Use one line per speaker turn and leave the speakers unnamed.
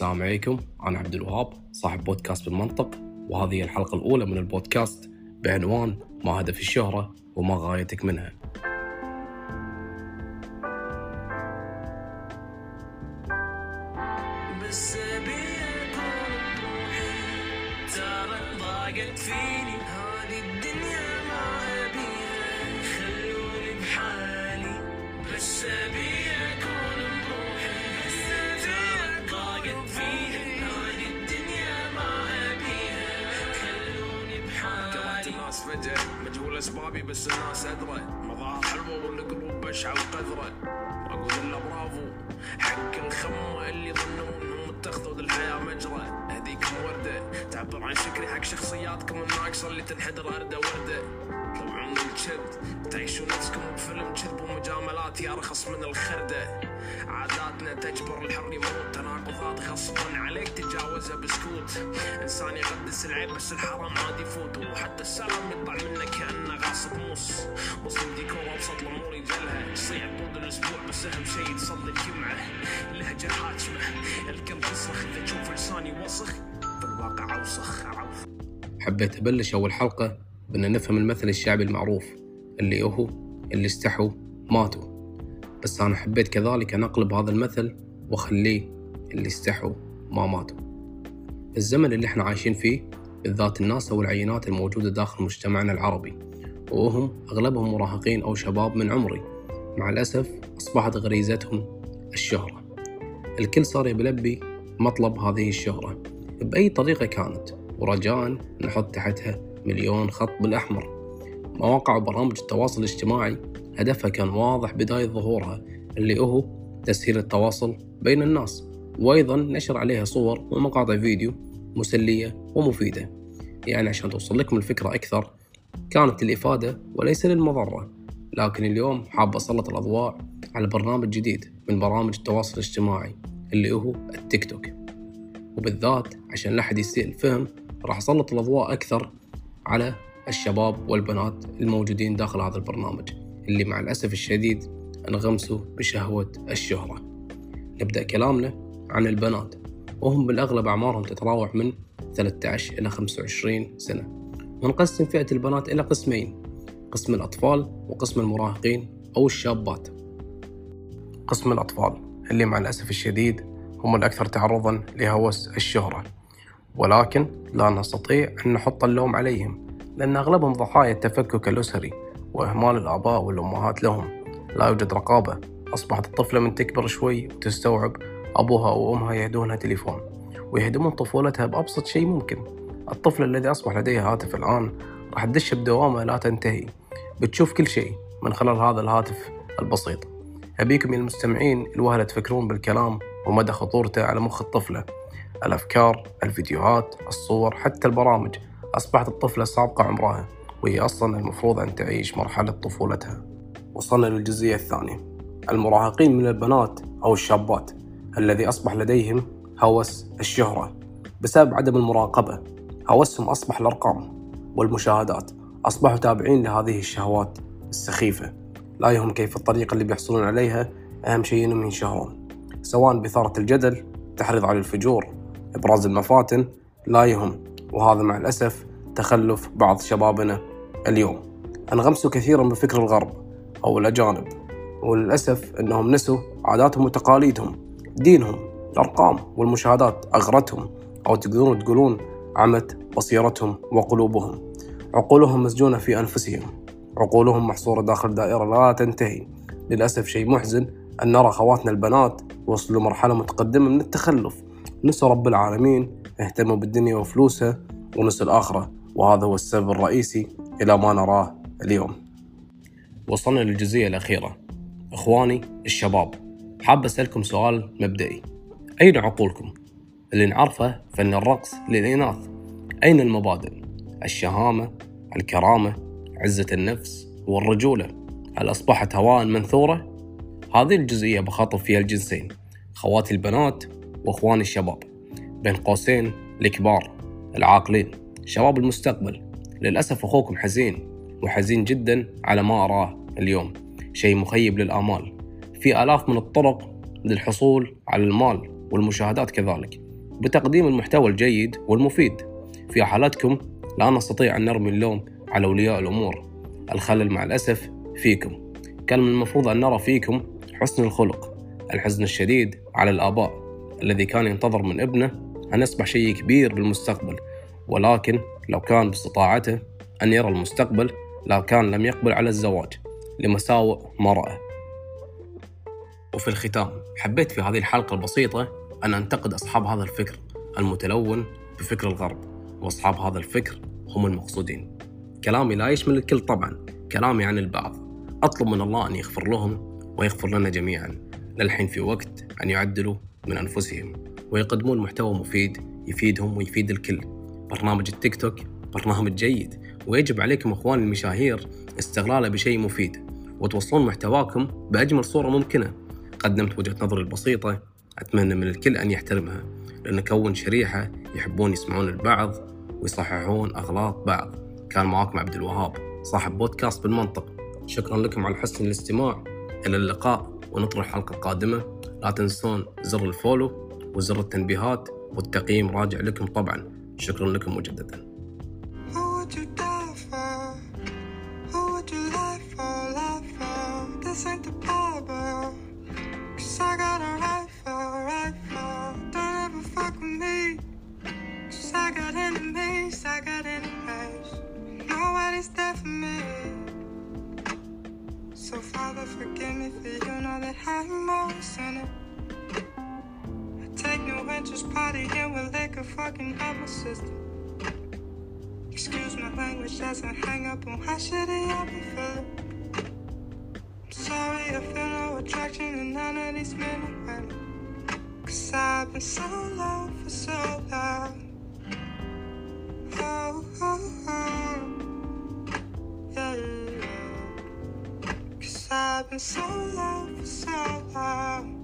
السلام عليكم. أنا عبد الوهاب صاحب بودكاست بالمنطق وهذه الحلقة الأولى من البودكاست بعنوان ما هدف الشهرة وما غايتك منها
بس ترى ضاقت فيني.
أسبابي بس الناس أدرى. مظاهر حلوة والقلوب بشعة وقذرة أقول إلا برافو. حق الخمة اللي ظنوا إنهم اتخذوا ذي الحياة مجرى. أهديكم وردة تعبر عن شكري حق شخصياتكم الناقصة اللي تنحدر أردة وردة. تطلعون الكذب تعيشون نفسكم بفيلم كذب ومجاملات يا رخص من الخردة. عاداتنا تجبر الحر يموت. تناقضات غصبا عليك تجاوزها بسكوت. إنسان يقدس العيب بس الحرام عادي يفوت. وحتى السلام يطلع منه غاصب موس مسلم ديكور ابسط الأمور يجلها يصيع طول الأسبوع بس أهم شيء تصلي الجمعه لهجه حاكمه القلب يصرخ إذا تشوف لساني وسخ. في الواقع أوسخ.
حبيت أبلش أول حلقة بأن نفهم المثل الشعبي المعروف. اللي هو اللي استحوا ماتوا. بس أنا حبيت كذلك أن أقلب هذا المثل وأخليه اللي استحوا ما ماتوا. الزمن اللي إحنا عايشين فيه بالذات الناس أو العينات الموجودة داخل مجتمعنا العربي. وهم أغلبهم مراهقين أو شباب من عمري. مع الأسف أصبحت غريزتهم الشهرة. الكل صار يبلبي مطلب هذه الشهرة. بأي طريقة كانت؟ ورجاء نحط تحتها مليون خط بالأحمر. مواقع وبرامج التواصل الاجتماعي هدفها كان واضح بداية ظهورها اللي هو تسهيل التواصل بين الناس. وأيضا نشر عليها صور ومقاطع فيديو مسلية ومفيدة. يعني عشان توصل لكم الفكرة أكثر كانت للإفادة وليس للمضرة لكن اليوم حاب أسلط الأضواء على برنامج جديد من برامج التواصل الاجتماعي اللي هو التيك توك. وبالذات عشان لا أحد يسيء الفهم راح أسلط الأضواء أكثر على الشباب والبنات الموجودين داخل هذا البرنامج اللي مع الأسف الشديد انغمسوا بشهوة الشهرة. نبدأ كلامنا عن البنات وهم بالأغلب أعمارهم تتراوح من 13 إلى 25 سنة. ونقسم فئة البنات إلى قسمين قسم الأطفال وقسم المراهقين أو الشابات. قسم الأطفال اللي مع الأسف الشديد هم الأكثر تعرضا لهوس الشهرة. ولكن لا نستطيع أن نحط اللوم عليهم لأن أغلبهم ضحايا التفكك الأسري وإهمال الآباء والأمهات لهم. لا يوجد رقابة أصبحت الطفلة من تكبر شوي وتستوعب أبوها وأمها يهدونها تليفون ويهدمون طفولتها بأبسط شيء ممكن. الطفل الذي أصبح لديه هاتف الآن راح تدش بدوامة لا تنتهي. بتشوف كل شيء من خلال هذا الهاتف البسيط. أبيكم يا المستمعين الوهلة تفكرون بالكلام ومدى خطورته على مخ الطفلة. الأفكار، الفيديوهات، الصور، حتى البرامج أصبحت الطفلة سابقة عمرها وهي أصلا المفروض أن تعيش مرحلة طفولتها. وصلنا للجزئية الثانية. المراهقين من البنات أو الشابات الذي أصبح لديهم هوس الشهرة بسبب عدم المراقبة. هوسهم أصبح الأرقام والمشاهدات. أصبحوا تابعين لهذه الشهوات السخيفة. لا يهم كيف الطريقة اللي بيحصلون عليها أهم شيء أنهم ينشهرون. سواء بإثارة الجدل تحريض على الفجور إبراز المفاتن لا يهم. وهذا مع الأسف تخلف بعض شبابنا اليوم. انغمسوا كثيرا بفكر الغرب أو الأجانب. وللأسف أنهم نسوا عاداتهم وتقاليدهم دينهم الأرقام والمشاهدات أغرتهم. أو تقدرون تقولون عمت بصيرتهم وقلوبهم. عقولهم مسجونة في أنفسهم. عقولهم محصورة داخل دائرة لا تنتهي. للأسف شيء محزن أن نرى خواتنا البنات وصلوا مرحلة متقدمة من التخلف. نسوا رب العالمين اهتموا بالدنيا وفلوسها ونسوا الآخرة وهذا هو السبب الرئيسي إلى ما نراه اليوم. وصلنا للجزئية الأخيرة. إخواني الشباب حاب أسألكم سؤال مبدئي. أين عقولكم؟ اللي نعرفه فإن الرقص للإناث. أين المبادئ؟ الشهامة، الكرامة، عزة النفس والرجولة. هل أصبحت هواء منثورة؟ هذه الجزئية بخاطب فيها الجنسين خواتي البنات وإخواني الشباب. بين قوسين الكبار العاقلين. شباب المستقبل. للأسف أخوكم حزين وحزين جدا على ما أراه اليوم. شيء مخيب للآمال. في آلاف من الطرق للحصول على المال والمشاهدات كذلك. بتقديم المحتوى الجيد والمفيد. في حالتكم لا نستطيع أن نرمي اللوم على أولياء الأمور. الخلل مع الأسف فيكم. كان من المفروض أن نرى فيكم حسن الخلق الحزن الشديد على الآباء الذي كان ينتظر من ابنه أن يصبح شيء كبير بالمستقبل. ولكن لو كان باستطاعته أن يرى المستقبل لا كان لم يقبل على الزواج لمساوئ ما رأى. وفي الختام حبيت في هذه الحلقة البسيطة أن أنتقد أصحاب هذا الفكر المتلون بفكر الغرب وأصحاب هذا الفكر هم المقصودين. كلامي لا يشمل الكل طبعا كلامي عن البعض. أطلب من الله أن يغفر لهم ويغفر لنا جميعا للحين في وقت أن يعدلوا من أنفسهم ويقدمون محتوى مفيد يفيدهم ويفيد الكل. برنامج التيك توك برنامج جيد ويجب عليكم إخواني المشاهير استغلاله بشيء مفيد. وتوصلون محتواكم بأجمل صورة ممكنة. قدمت وجهة نظري البسيطة أتمنى من الكل أن يحترمها لأن كون شريحة يحبون يسمعون البعض ويصححون أغلاط بعض. كان معاكم عبد الوهاب صاحب بودكاست بالمنطق. شكرا لكم على حسن الاستماع. إلى اللقاء ونطرح الحلقة القادمه لا تنسون زر الفولو وزر التنبيهات والتقييم راجع لكم طبعا. شكرا لكم مجددا.
A sinner. I take no interest partying with liquor, fucking up my sister. Excuse my language doesn't hang up on how shitty I be feeling. I'm sorry, I feel no attraction to none of these men and women. Cause I've been so low for so long. Oh, oh, oh. I've been so low so long.